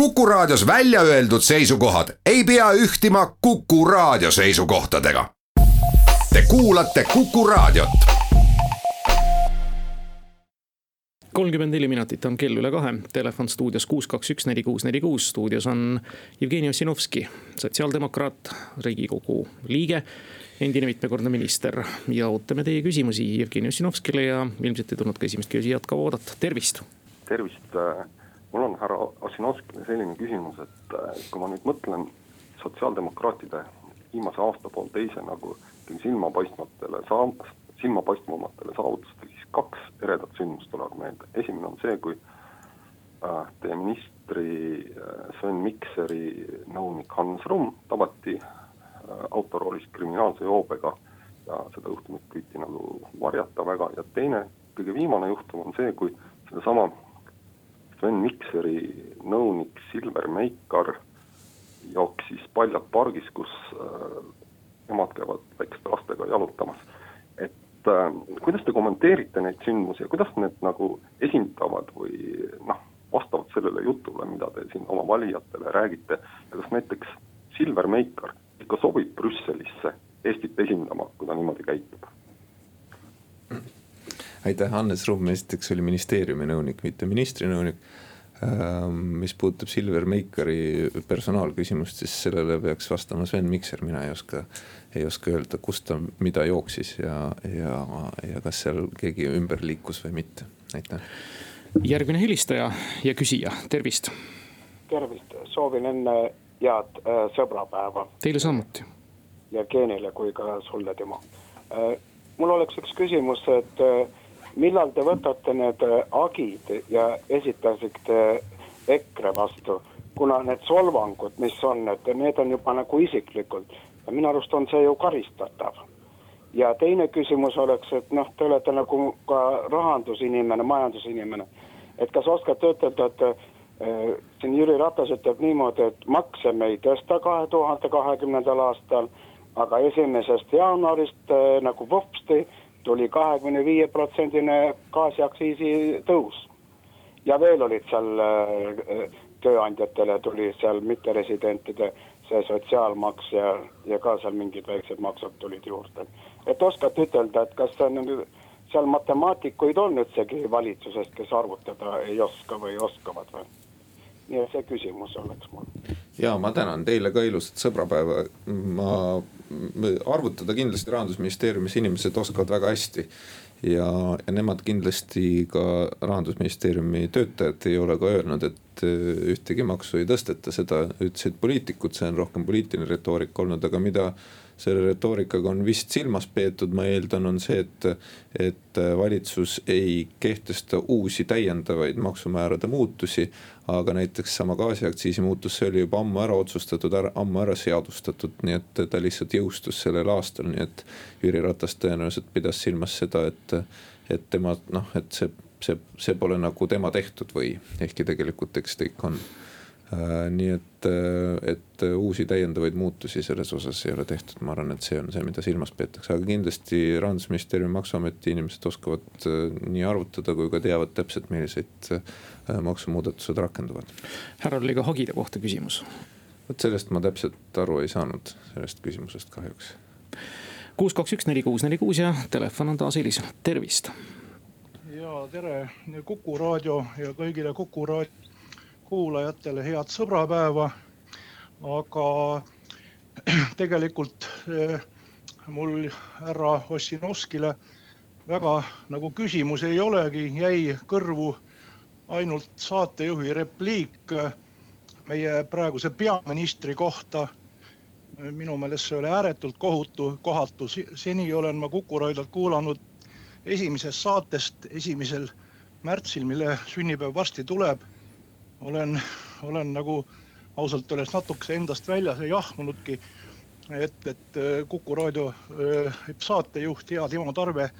Kuku Raadios välja öeldud seisukohad ei pea ühtima Kuku Raadio seisukohtadega. Te kuulate Kuku Raadiot. kolmkümmend neli minutit on kell üle kahe, telefon stuudios kuus, kaks, üks, neli, kuus, neli, kuus, stuudios on Jevgeni Ossinovski, sotsiaaldemokraat, riigikogu liige endine mitmekordne minister ja ootame teie küsimusi Jevgeni Ossinovskile ja ilmselt ei tulnud ka esimest küsijat kaua oodata, tervist. tervist mul on härra Ossinovskile selline küsimus, et äh, kui ma nüüd mõtlen sotsiaaldemokraatide viimase aasta-poolteise nagu silmapaistmatele saa-, silmapaistvamatele saavutustele, siis kaks eredat sündmust tulevad meelde. esimene on see, kui äh, teie ministri äh, Sven Mikseri nõunik Hans Rumm tabati autoroolis kriminaalse joobega ja seda juhtumit püüti nagu varjata väga ja teine, kõige viimane juhtum on see, kui sedasama Sven Mikseri nõunik Silver Meikar jooksis paljalt pargis, kus äh, emad käivad väikeste lastega jalutamas. et äh, kuidas te kommenteerite neid sündmusi ja kuidas need nagu esindavad või noh, vastavad sellele jutule, mida te siin oma valijatele räägite ja kas näiteks Silver Meikar ikka sobib Brüsselisse Eestit esindama, kui ta niimoodi käitub? Aitäh, Hannes Rumm esiteks oli ministeeriumi nõunik, mitte ministri nõunik. Ähm, mis puudutab Silver Meikari personaalküsimust, siis sellele peaks vastama Sven Mikser, mina ei oska, ei oska öelda, kust ta mida jooksis ja, ja, ja kas seal keegi ümber liikus või mitte, aitäh. järgmine helistaja ja küsija, tervist. tervist, soovin enne head äh, sõbrapäeva. Teile samuti. Jevgenile kui ka sulle, Timo äh,. mul oleks üks küsimus, et äh, millal te võtate need äh, agid ja esitasite EKRE vastu, kuna need solvangud, mis on, et need on juba nagu isiklikult ja minu arust on see ju karistatav. ja teine küsimus oleks, et noh, te olete nagu ka rahandusinimene, majandusinimene, et kas oskate ütelda, et äh, siin Jüri Ratas ütleb niimoodi, et makse me ei tõsta kahe tuhande kahekümnendal aastal, aga esimesest jaanuarist äh, nagu vopsti tuli kahekümne viie protsendine gaasiaktsiisi tõus. ja veel olid seal äh, tööandjatele tuli seal mitteresidentide see sotsiaalmaks ja, ja ka seal mingid väiksed maksud tulid juurde. et oskate ütelda, et kas see on seal matemaatikuid on üldsegi valitsusest, kes arvutada ei oska või oskavad või? Et see küsimus oleks mul. ja ma tänan teile ka ilusat sõbrapäeva, ma arvutada kindlasti rahandusministeeriumis inimesed oskavad väga hästi. ja, ja nemad kindlasti ka rahandusministeeriumi töötajad ei ole ka öelnud, et äh, ühtegi maksu ei tõsteta, seda ütlesid poliitikud, see on rohkem poliitiline retoorika olnud, aga mida selle retoorikaga on vist silmas peetud, ma eeldan, on see, et, et valitsus ei kehtesta uusi täiendavaid maksumäärade muutusi. aga näiteks sama gaasiaktsiisi muutus, see oli juba ammu ära otsustatud, ammu ära seadustatud, nii et ta lihtsalt jõustus sellel aastal, nii et Jüri Ratas tõenäoliselt pidas silmas seda, et, et tema noh, et see, see, see pole nagu tema tehtud või ehkki tegelikult eks ta ikka on nii et, äh, et uusi täiendavaid muutusi selles osas ei ole tehtud, ma arvan, et see on see, mida silmas peetakse, aga kindlasti rahandusministeeriumi, maksuameti inimesed oskavad äh, nii arvutada kui ka teavad täpselt, milliseid maksumuudatused rakenduvad. härral oli ka hagide kohta küsimus. vot sellest ma täpselt aru ei saanud, sellest küsimusest kahjuks. kuus, kaks, üks, neli, kuus, neli, kuus ja telefon on taas Elis, tervist. ja tere Kuku raadio ja kõigile Kuku raadio kuulajatele head sõbrapäeva. aga tegelikult eh, mul härra Ossinovskile väga nagu küsimus ei olegi, jäi kõrvu ainult saatejuhi repliik eh, meie praeguse peaministri kohta. minu meelest see oli ääretult kohutu, kohatu, seni olen ma Kuku raadiot kuulanud esimesest saatest, esimesel märtsil, mille sünnipäev varsti tuleb olen, olen nagu ausalt öeldes natukese endast väljas ja jahmunudki. et, et äh, Kuku raadio äh, saatejuht, hea Timo Tarve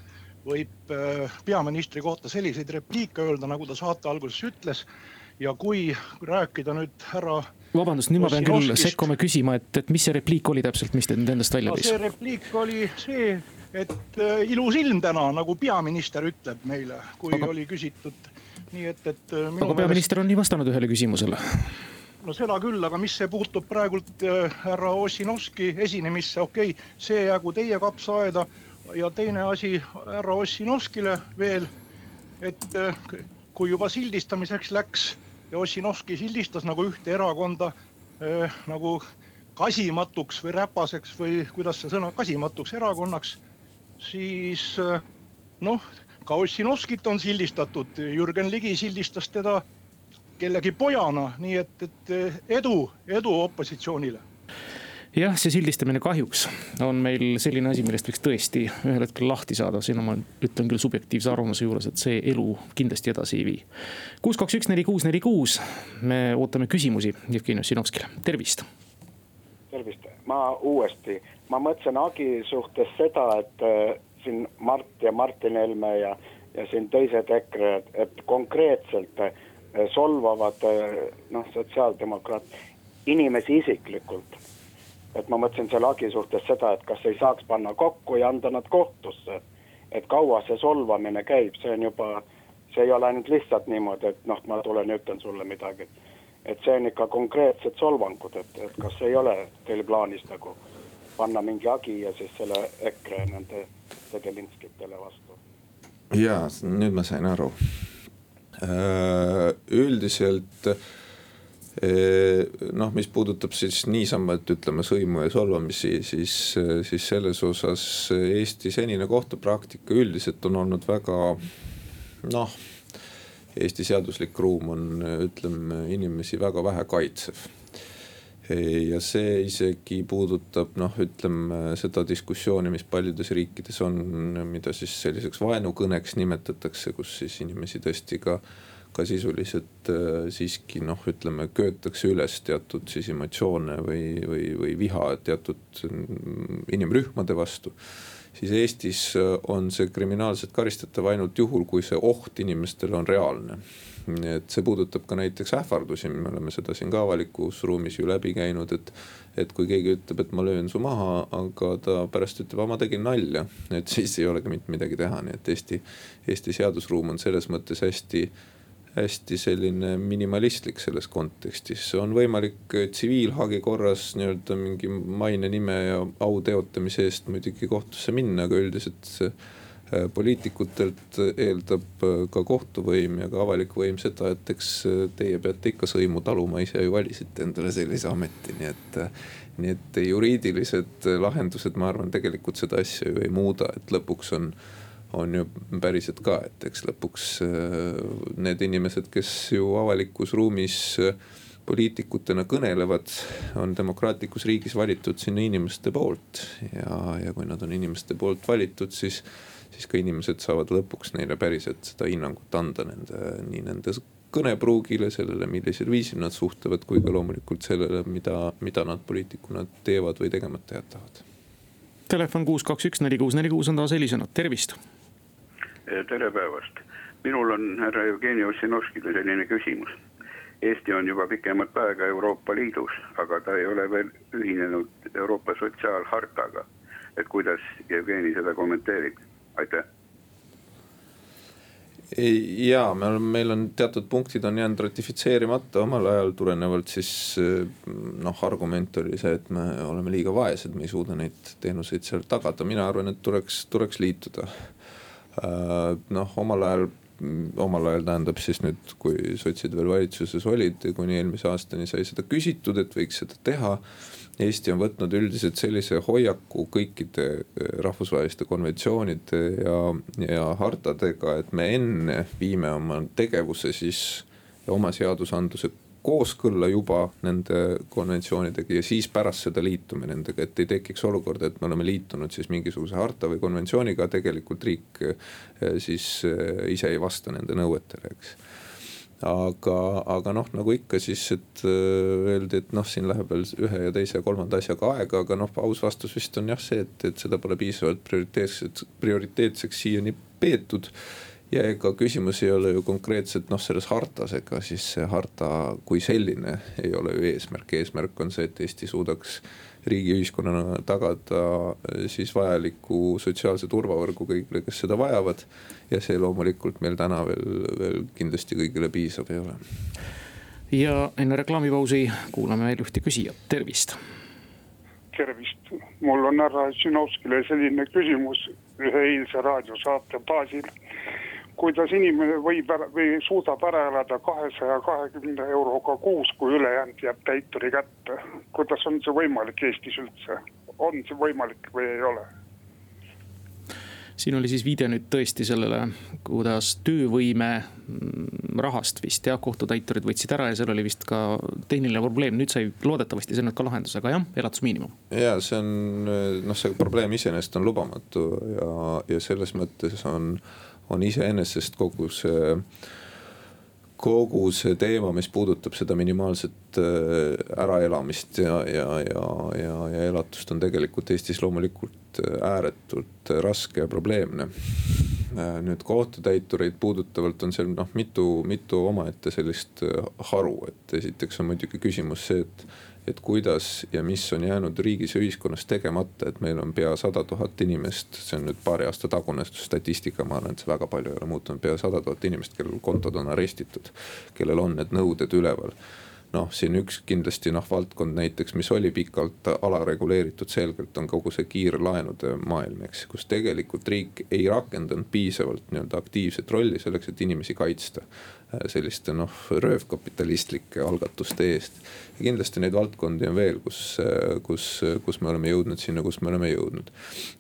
võib äh, peaministri kohta selliseid repliike öelda, nagu ta saate alguses ütles. ja kui rääkida nüüd härra. vabandust, nüüd ma pean küll sekkuma küsima, et, et mis see repliik oli täpselt, mis te nüüd endast välja tõi? see repliik oli see, et ilus ilm täna, nagu peaminister ütleb meile, kui Aga... oli küsitud nii et, et. aga peaminister on nii vastanud ühele küsimusele no seda küll, aga mis see puutub praegult äh, härra Ossinovski esinemisse, okei okay,, see jäägu teie kapsaaeda. ja teine asi härra Ossinovskile veel, et äh, kui juba sildistamiseks läks ja Ossinovski sildistas nagu ühte erakonda äh, nagu kasimatuks või räpaseks või kuidas see sõna, kasimatuks erakonnaks, siis äh, noh, ka Ossinovskit on sildistatud, Jürgen Ligi sildistas teda kellegi pojana, nii et, et edu, edu opositsioonile. Jah, see sildistamine kahjuks on meil selline asi, millest võiks tõesti ühel hetkel lahti saada, siin ma ütlen küll subjektiivse arvamuse juures, et see elu kindlasti edasi ei vii. kuus, kaks, üks, neli, kuus, neli, kuus, me ootame küsimusi Jevgeni Ossinovskile, tervist. tervist, ma uuesti, ma mõtlesin Agi suhtes seda, et siin Mart ja Martin Helme ja, ja siin teised EKRE-d, et konkreetselt äh, solvavad äh, noh, sotsiaaldemokraat inimesi isiklikult. et ma mõtlesin selle hagi suhtes seda, et kas ei saaks panna kokku ja anda nad kohtusse. et kaua see solvamine käib, see on juba, see ei ole ainult lihtsalt niimoodi, et noh, ma tulen ja ütlen sulle midagi. et see on ikka konkreetsed solvangud, et, et kas ei ole teil plaanis nagu panna mingi hagi ja siis selle EKRE nende tegelinskitele vastu? ja nüüd ma sain aru Äh, üldiselt äh, noh, mis puudutab siis niisama, et ütleme sõimu ja solvamisi, siis, siis selles osas Eesti senine kohtupraktika üldiselt on olnud väga noh. Eesti seaduslik ruum on, ütleme inimesi väga vähe kaitsev ja see isegi puudutab noh, ütleme seda diskussiooni, mis paljudes riikides on, mida siis selliseks vaenukõneks nimetatakse, kus siis inimesi tõesti ka ka sisuliselt äh, siiski noh, ütleme köetakse üles teatud siis emotsioone või, või, või viha teatud mm, inimrühmade vastu. siis Eestis äh, on see kriminaalselt karistatav ainult juhul, kui see oht inimestele on reaalne et see puudutab ka näiteks ähvardusi, me oleme seda siin ka avalikus ruumis ju läbi käinud, et. et kui keegi ütleb, et ma löön su maha, aga ta pärast ütleb, ma tegin nalja, et siis ei olegi mitte midagi teha, nii et Eesti, Eesti seadusruum on selles mõttes hästi hästi selline minimalistlik selles kontekstis, on võimalik tsiviilhagi korras nii-öelda mingi maine, nime ja au teotamise eest muidugi kohtusse minna, aga üldiselt see poliitikutelt eeldab äh, ka kohtuvõim ja ka avalik võim seda, et eks äh, teie peate ikka sõimu taluma, ise ju valisite endale sellise ameti, nii et. nii et juriidilised lahendused, ma arvan, tegelikult seda asja ju ei muuda, et lõpuks on on ju päriselt ka, et eks lõpuks need inimesed, kes ju avalikus ruumis poliitikutena kõnelevad, on demokraatlikus riigis valitud sinna inimeste poolt ja, ja kui nad on inimeste poolt valitud, siis siis ka inimesed saavad lõpuks neile päriselt seda hinnangut anda nende, nii nende kõnepruugile, sellele, millisel viisil nad suhtlevad, kui ka loomulikult sellele, mida, mida nad poliitikuna teevad või tegemata jätavad. Telefon kuus, kaks, üks, neli, kuus, neli, kuus on taas helisenud, tervist. tere päevast, minul on härra Jevgeni Ossinovskile selline küsimus. Eesti on juba pikemat aega Euroopa Liidus, aga ta ei ole veel ühinenud Euroopa sotsiaalhartaga. et kuidas Jevgeni seda kommenteerib? Aitäh ja me oleme, meil on teatud punktid on jäänud ratifitseerimata omal ajal tulenevalt siis noh, argument oli see, et me oleme liiga vaesed, me ei suuda neid teenuseid seal tagada, mina arvan, et tuleks, tuleks liituda. Äh, noh, omal ajal, omal ajal tähendab siis nüüd, kui sotsid veel valitsuses olid, kuni eelmise aastani sai seda küsitud, et võiks seda teha Eesti on võtnud üldiselt sellise hoiaku kõikide eh, rahvusvaheliste konventsioonide ja, ja hartadega, et me enne viime oma tegevuse siis ja oma seadusandluse kooskõlla juba nende konventsioonidega ja siis pärast seda liitume nendega, et ei tekiks olukorda, et me oleme liitunud siis mingisuguse harta või konventsiooniga, tegelikult riik eh, siis eh, ise ei vasta nende nõuetele, eks. Aga, aga noh, nagu ikka siis, et äh, öeldi, et noh, siin läheb veel ühe ja teise ja kolmanda asjaga aega, aga noh, aus vastus vist on jah see, et, et seda pole piisavalt prioriteetseks, prioriteetseks siiani peetud ja ega küsimus ei ole ju konkreetselt noh, selles hartas, ega siis see harta kui selline ei ole ju eesmärk, eesmärk on see, et Eesti suudaks riigiühiskonnana tagada eh, siis vajaliku sotsiaalse turvavõrgu kõigile, kes seda vajavad. ja see loomulikult meil täna veel, veel kindlasti kõigile piisav ei ole ja enne reklaamipausi kuulame veel ühte küsijat, tervist. tervist, mul on härra Žinovskile selline küsimus ühe eilse raadiosaate baasil. Kuidas inimene võib ära, või suudab ära elada kahesaja kahekümne euroga kuus, kui ülejäänud jääb täituri kätte, kuidas on see võimalik Eestis üldse, on see võimalik või ei ole? siin oli siis viide nüüd tõesti sellele, kuidas töövõime mm, rahast vist jah, kohtutäiturid võtsid ära ja seal oli vist ka tehniline probleem, nüüd sai loodetavasti see nüüd ka lahendus, aga jah, elatusmiinimum. ja see on noh, see probleem iseenesest on lubamatu ja, ja selles mõttes on, on iseenesest kogu see kogu see teema, mis puudutab seda minimaalset äh, äraelamist ja, ja, ja, ja, ja elatust on tegelikult Eestis loomulikult äh, ääretult raske ja probleemne. Äh, nüüd kohtutäitureid puudutavalt on seal noh, mitu, mitu omaette sellist haru, et esiteks on muidugi küsimus see, et et kuidas ja mis on jäänud riigis ja ühiskonnas tegemata, et meil on pea sada tuhat inimest, see on nüüd paari aasta tagune statistika, ma arvan, et see väga palju ei ole muutunud, pea sada tuhat inimest, kellel kontod on arestitud, kellel on need nõuded üleval noh, siin üks kindlasti noh, valdkond näiteks, mis oli pikalt alareguleeritud, selgelt on kogu see kiirlaenude maailm, eks. kus tegelikult riik ei rakendanud piisavalt nii-öelda aktiivset rolli selleks, et inimesi kaitsta selliste noh, röövkapitalistlike algatuste eest. ja kindlasti neid valdkondi on veel, kus, kus, kus me oleme jõudnud sinna, kus me oleme jõudnud.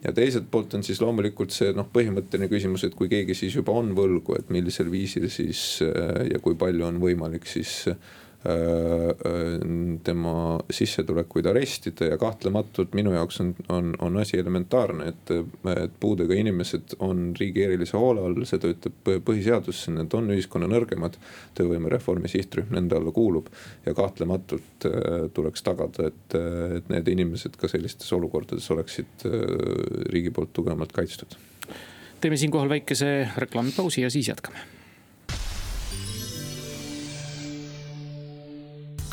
ja teiselt poolt on siis loomulikult see noh, põhimõtteline küsimus, et kui keegi siis juba on võlgu, et millisel viisil siis ja kui palju on võimalik siis Äh, äh, tema sissetulekuid arestida ja kahtlematult minu jaoks on, on, on asi elementaarne, et, et puudega inimesed on riigi erilise hoole all, seda ütleb põhiseadus, need on ühiskonna nõrgemad. töövõimereformi sihtrühm nende alla kuulub ja kahtlematult äh, tuleks tagada, et, et need inimesed ka sellistes olukordades oleksid riigi poolt tugevamalt kaitstud. teeme siinkohal väikese reklaamipausi ja siis jätkame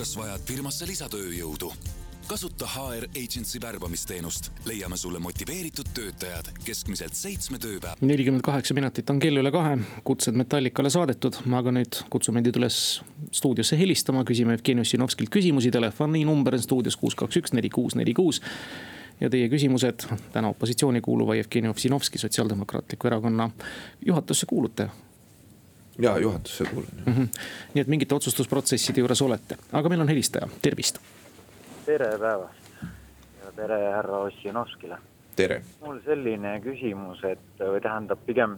kas vajad firmasse lisatööjõudu? kasuta HR Agency värbamisteenust, leiame sulle motiveeritud töötajad. Keskmiselt seitsme tööpäeva. nelikümmend kaheksa minutit on kell üle kahe, kutsed Metallicale saadetud, aga nüüd kutsume teid üles stuudiosse helistama, küsime Jevgeni Ossinovskilt küsimusi, telefoninumber on stuudios kuus, kaks, üks, neli, kuus, neli, kuus. Ja teie küsimused täna opositsiooni kuuluva Jevgeni Ossinovski, Sotsiaaldemokraatliku Erakonna juhatusse kuulute ja juhatusse kuulun mm. -hmm. nii et mingite otsustusprotsesside juures olete, aga meil on helistaja, tervist. tere päevast ja tere härra Ossinovskile. tere. mul selline küsimus, et või tähendab pigem,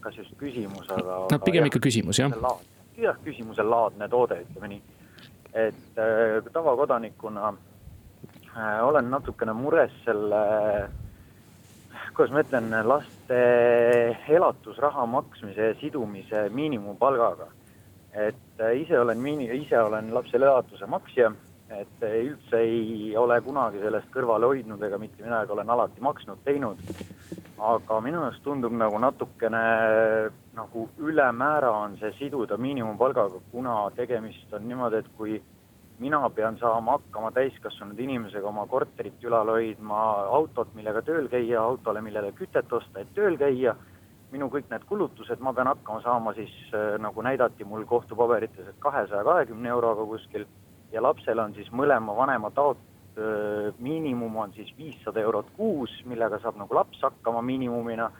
kas just küsimus, aga. no pigem ikka küsimus jah. jah, küsimuse laadne toode, ütleme nii. et äh, tavakodanikuna äh, olen natukene mures selle kuidas ma ütlen, laste elatusraha maksmise sidumise miinimumpalgaga. et äh, ise olen miini-, ise olen lapsele elatuse maksja, et äh, üldse ei ole kunagi sellest kõrvale hoidnud ega mitte midagi, olen alati maksnud, teinud. aga minu jaoks tundub nagu natukene nagu ülemäära on see siduda miinimumpalgaga, kuna tegemist on niimoodi, et kui mina pean saama hakkama täiskasvanud inimesega oma korterit ülal hoidma, autot, millega tööl käia, autole, millele kütet osta, et tööl käia. minu kõik need kulutused, ma pean hakkama saama siis äh, nagu näidati mul kohtupaberites, et kahesaja kahekümne euroga kuskil ja lapsel on siis mõlema vanema taot-, äh, miinimum on siis viissada eurot kuus, millega saab nagu laps hakkama miinimumina.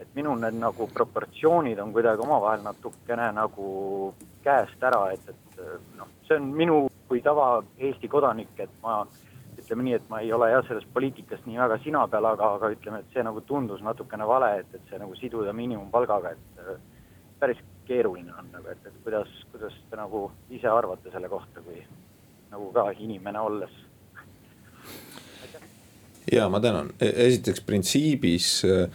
et minul need nagu proportsioonid on kuidagi omavahel natukene nagu käest ära, et, et äh, noh, see on minu kui tava Eesti kodanik, et ma ütleme nii, et ma ei ole jah, sellest poliitikast nii väga sina peal, aga, aga ütleme, et see nagu tundus natukene vale, et, et see nagu siduda miinimumpalgaga, et äh, päris keeruline on nagu, et, et kuidas, kuidas te nagu ise arvate selle kohta, kui nagu ka inimene olles? ja ma tänan, e-, esiteks printsiibis Äh,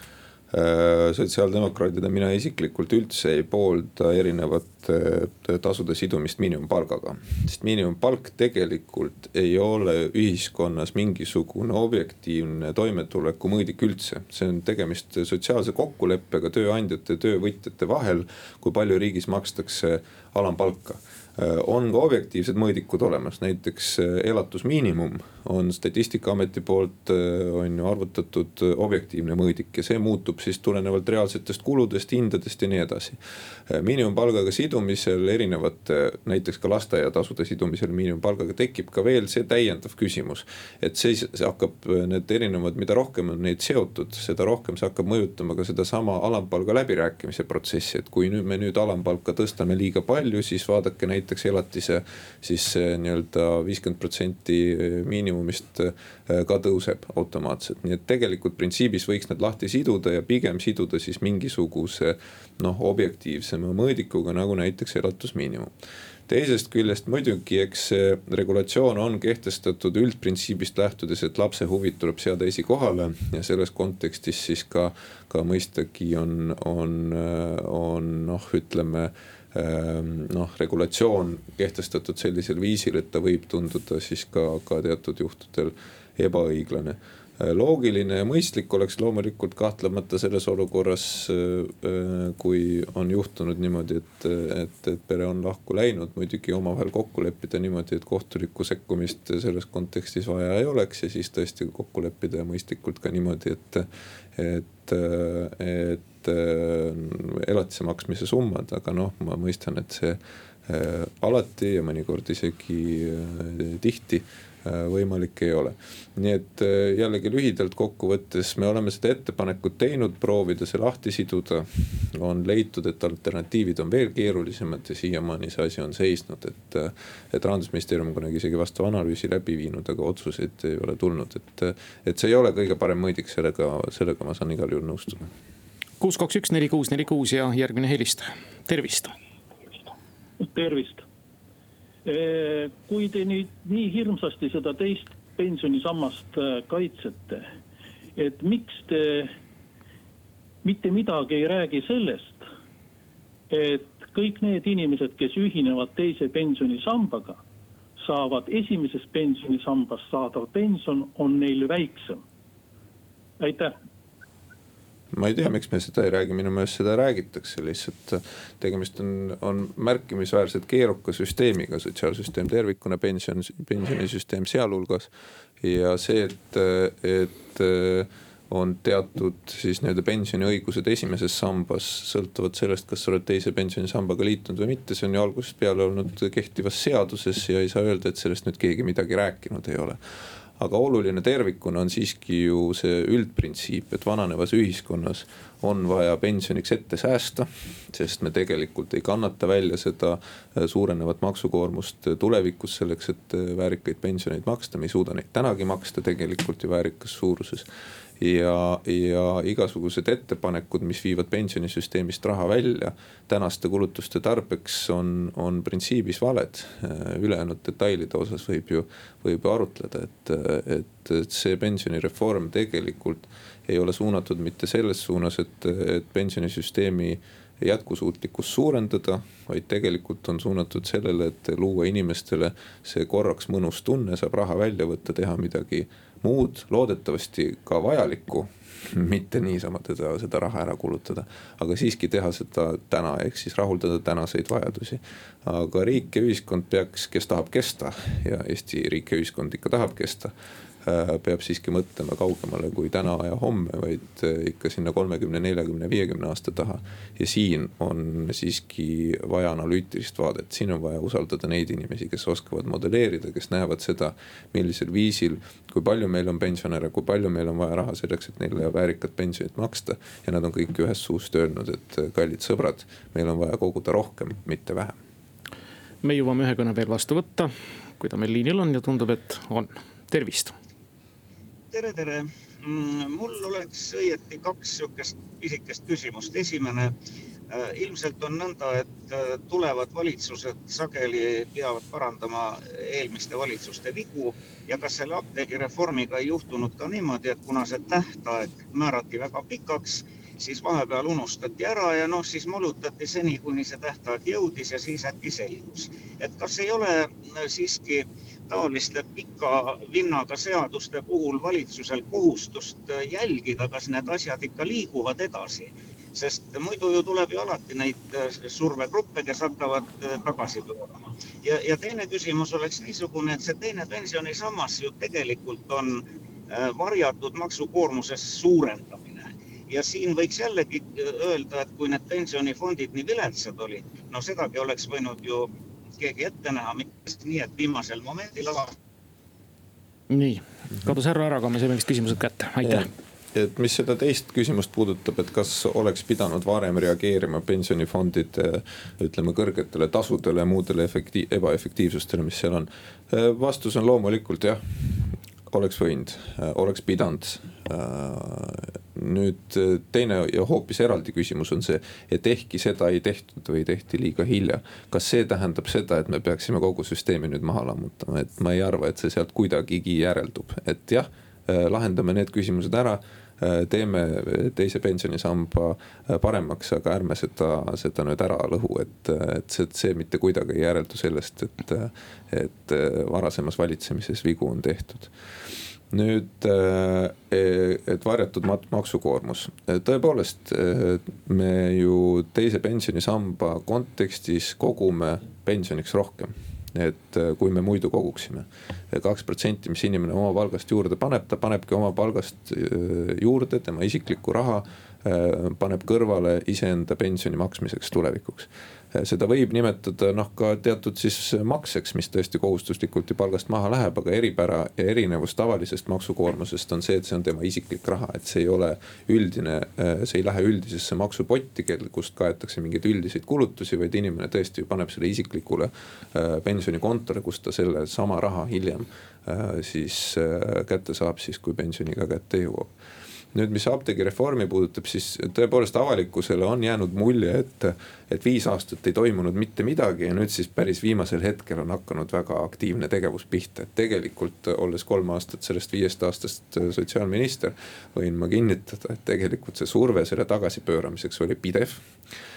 sotsiaaldemokraadid ja mina isiklikult üldse ei poolda erinevate äh, tasude sidumist miinimumpalgaga. sest miinimumpalk tegelikult ei ole ühiskonnas mingisugune objektiivne toimetuleku mõõdik üldse. see on tegemist sotsiaalse kokkuleppega tööandjate ja töövõtjate vahel, kui palju riigis makstakse alampalka Äh, on ka objektiivsed mõõdikud olemas, näiteks äh, elatusmiinimum on statistikaameti poolt äh, on ju arvutatud objektiivne mõõdik ja see muutub siis tulenevalt reaalsetest kuludest, hindadest ja nii edasi. miinimumpalgaga sidumisel erinevate, näiteks ka lasteaiatasude sidumisel miinimumpalgaga tekib ka veel see täiendav küsimus. et see hakkab need erinevad, mida rohkem on neid seotud, seda rohkem see hakkab mõjutama ka sedasama alampalga läbirääkimise protsessi, et kui nüüd me nüüd alampalka tõstame liiga palju, siis vaadake näiteks näiteks elatise siis nii-öelda viiskümmend protsenti miinimumist äh, ka tõuseb automaatselt, nii et tegelikult printsiibis võiks need lahti siduda ja pigem siduda siis mingisuguse noh, objektiivsema mõõdikuga nagu näiteks elatusmiinimum. Teisest küljest muidugi, eks see regulatsioon on kehtestatud üldprintsiibist lähtudes, et lapse huvid tuleb seada esikohale ja selles kontekstis siis ka, ka mõistagi on, on, on noh, ütleme noh, regulatsioon kehtestatud sellisel viisil, et ta võib tunduda siis ka, ka teatud juhtudel ebaõiglane. Ehm, loogiline ja mõistlik oleks loomulikult kahtlemata selles olukorras, ehm, kui on juhtunud niimoodi, et, et, et pere on lahku läinud, muidugi omavahel kokku leppida niimoodi, et kohtulikku sekkumist selles kontekstis vaja ei oleks ja siis tõesti kokku leppida ja mõistlikult ka niimoodi, et, et, et et elatise maksmise summad, aga noh, ma mõistan, et see äh, alati ja mõnikord isegi äh, tihti äh, võimalik ei ole. nii et jällegi lühidalt kokkuvõttes me oleme seda ettepanekut teinud, proovida see lahti siduda. on leitud, et alternatiivid on veel keerulisemad ja siiamaani see asi on seisnud, et, et rahandusministeerium on kunagi isegi vastava analüüsi läbi viinud, aga otsuseid ei ole tulnud, et, et see ei ole kõige parem mõõdik, sellega, sellega ma saan igal juhul nõustuda kuus, kaks, üks, neli, kuus, neli, kuus ja järgmine helistaja, tervist. tervist. kui te nüüd nii hirmsasti seda teist pensionisammast äh, kaitsete, et miks te mitte midagi ei räägi sellest, et kõik need inimesed, kes ühinevad teise pensionisambaga, saavad esimesest pensionisambast saadav pension on neil väiksem. aitäh ma ei tea, miks me seda ei räägi, minu meelest seda räägitakse, lihtsalt äh, tegemist on, on märkimisväärselt keeruka süsteemiga, sotsiaalsüsteem tervikuna, pension, pensionisüsteem sealhulgas. ja see, et, et äh, on teatud siis nii-öelda pensioniõigused esimeses sambas, sõltuvalt sellest, kas sa oled teise pensionisambaga liitunud või mitte, see on ju algusest peale olnud kehtivas seaduses ja ei saa öelda, et sellest nüüd keegi midagi rääkinud ei ole aga oluline tervikuna on siiski ju see üldprintsiip, et vananevas ühiskonnas on vaja pensioniks ette säästa. sest me tegelikult ei kannata välja seda äh, suurenevat maksukoormust tulevikus selleks, et äh, väärikaid pensioneid maksta, me ei suuda neid tänagi maksta tegelikult ju väärikas suuruses ja, ja igasugused ettepanekud, mis viivad pensionisüsteemist raha välja tänaste kulutuste tarbeks, on, on printsiibis valed. ülejäänud detailide osas võib ju, võib ju arutleda, et, et, et see pensionireform tegelikult ei ole suunatud mitte selles suunas, et, et pensionisüsteemi jätkusuutlikkust suurendada, vaid tegelikult on suunatud sellele, et luua inimestele see korraks mõnus tunne, saab raha välja võtta, teha midagi muud, loodetavasti ka vajalikku mitte niisama teda, seda raha ära kulutada, aga siiski teha seda täna, ehk siis rahuldada tänaseid vajadusi. aga riik ja ühiskond peaks, kes tahab kesta ja Eesti riik ja ühiskond ikka tahab kesta peab siiski mõtlema kaugemale kui täna ja homme, vaid äh, ikka sinna kolmekümne, neljakümne, viiekümne aasta taha. ja siin on siiski vaja analüütilist vaadet, siin on vaja usaldada neid inimesi, kes oskavad modelleerida, kes näevad seda, millisel viisil, kui palju meil on pensionäre, kui palju meil on vaja raha selleks, et neile väärikat pensionit maksta. ja nad on kõik ühest suust öelnud, et äh, kallid sõbrad, meil on vaja koguda rohkem, mitte vähem. me jõuame ühe kõne veel vastu võtta, kui ta meil liinil on ja tundub, et on, tervist tere, tere. Mm, mul oleks õieti kaks sihukest pisikest küsimust. esimene, äh, ilmselt on nõnda, et äh, tulevad valitsused sageli peavad parandama eelmiste valitsuste vigu ja kas selle apteegireformiga ei juhtunud ka niimoodi, et kuna see tähtaeg määrati väga pikaks, siis vahepeal unustati ära ja noh, siis molutati seni, kuni see tähtaeg jõudis ja siis äkki selgus. et kas ei ole äh, siiski taoliste pika vinnaga seaduste puhul valitsusel kohustust jälgida, kas need asjad ikka liiguvad edasi. sest muidu ju tuleb ju alati neid survegruppe, kes hakkavad tagasi pöörama. ja, ja teine küsimus oleks niisugune, et see teine pensionisammas ju tegelikult on äh, varjatud maksukoormuse suurendamine ja siin võiks jällegi öelda, et kui need pensionifondid nii viletsad olid, no sedagi oleks võinud ju keegi ette näha, mitte nii, et viimasel momendil avastas nii, kadus härra ära, aga me saime vist küsimused kätte, aitäh. Et mis seda teist küsimust puudutab, et kas oleks pidanud varem reageerima pensionifondide ütleme kõrgetele tasudele ja muudele efekti-, ebaefektiivsustele, mis seal on. vastus on loomulikult jah, oleks võinud, oleks pidanud. nüüd teine ja hoopis eraldi küsimus on see, et ehkki seda ei tehtud või tehti liiga hilja. kas see tähendab seda, et me peaksime kogu süsteemi nüüd maha lammutama, et ma ei arva, et see sealt kuidagigi järeldub, et jah, lahendame need küsimused ära Äh, teeme teise pensionisamba äh, paremaks, aga ärme seda, seda nüüd ära lõhu, et, et see, see mitte kuidagi ei järeldu sellest, et, et varasemas valitsemises vigu on tehtud. Nüüd, äh, et varjatud maksukoormus, tõepoolest me ju teise pensionisamba kontekstis kogume pensioniks rohkem et äh, kui me muidu koguksime. kaks protsenti, mis inimene oma palgast juurde paneb, ta panebki oma palgast äh, juurde tema isiklikku raha Äh, paneb kõrvale iseenda pensioni maksmiseks tulevikuks. Äh, seda võib nimetada noh, ka teatud siis makseks, mis tõesti kohustuslikult ju palgast maha läheb, aga eripära ja erinevus tavalisest maksukoormusest on see, et see on tema isiklik raha, et see ei ole üldine, äh, see ei lähe üldisesse maksupotti, kust kaetakse mingeid üldiseid kulutusi, vaid inimene tõesti paneb selle isiklikule pensionikontole, kust ta selle sama raha hiljem siis kätte saab, siis kui pensioniga kätte jõuab nüüd, mis apteegireformi puudutab, siis tõepoolest avalikkusele on jäänud mulje, et, et viis aastat ei toimunud mitte midagi ja nüüd siis päris viimasel hetkel on hakanud väga aktiivne tegevus pihta. et tegelikult olles kolm aastat sellest viiest aastast sotsiaalminister, võin ma kinnitada, et tegelikult see surve selle tagasipööramiseks oli pidev Äh,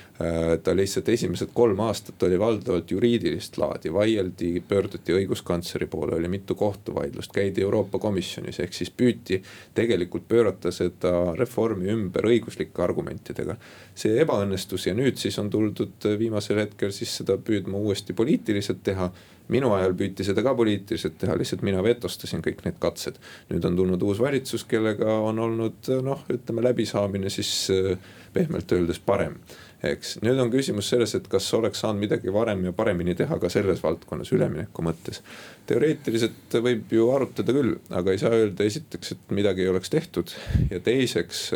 ta lihtsalt esimesed kolm aastat oli valdavalt juriidilist laadi, vaieldi, pöörduti õiguskantsleri poole, oli mitu kohtuvaidlust, käidi Euroopa Komisjonis, ehk siis püüti tegelikult pöörata seda reformi ümber õiguslike argumentidega. see ebaõnnestus ja nüüd siis on tuldud viimasel hetkel siis seda püüdma uuesti poliitiliselt teha minu ajal püüti seda ka poliitiliselt teha, lihtsalt mina vetostasin kõik need katsed. nüüd on tulnud uus valitsus, kellega on olnud noh, ütleme läbisaamine siis äh, pehmelt öeldes parem eks, nüüd on küsimus selles, et kas oleks saanud midagi varem ja paremini teha ka selles valdkonnas ülemineku mõttes. teoreetiliselt võib ju arutada küll, aga ei saa öelda esiteks, et midagi ei oleks tehtud ja teiseks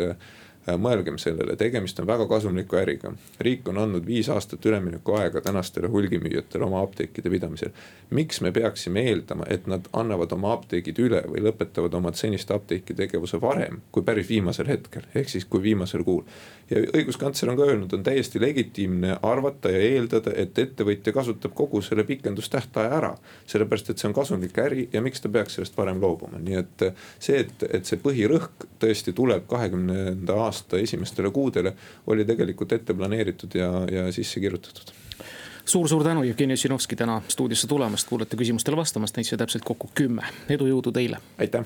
mõelgem sellele, tegemist on väga kasumliku äriga. riik on andnud viis aastat üleminekuaega tänastele hulgimüüjatele oma apteekide pidamisel. miks me peaksime eeldama, et nad annavad oma apteegid üle või lõpetavad oma seniste apteeki tegevuse varem kui päris viimasel hetkel, ehk siis kui viimasel kuul. ja õiguskantsler on ka öelnud, on täiesti legitiimne arvata ja eeldada, et ettevõtja kasutab kogu selle pikendustähtaja ära. sellepärast, et see on kasumlik äri ja miks ta peaks sellest varem loobuma, nii et see, et, et see põhirõhk tõesti tuleb kahekümnenda aasta aasta esimestele kuudele oli tegelikult ette planeeritud ja, ja sisse kirjutatud. Suur-suur tänu, Jevgeni Ossinovski täna stuudiosse tulemast, kuulete küsimustele vastamast, neid sai täpselt kokku kümme, edu, jõudu teile. aitäh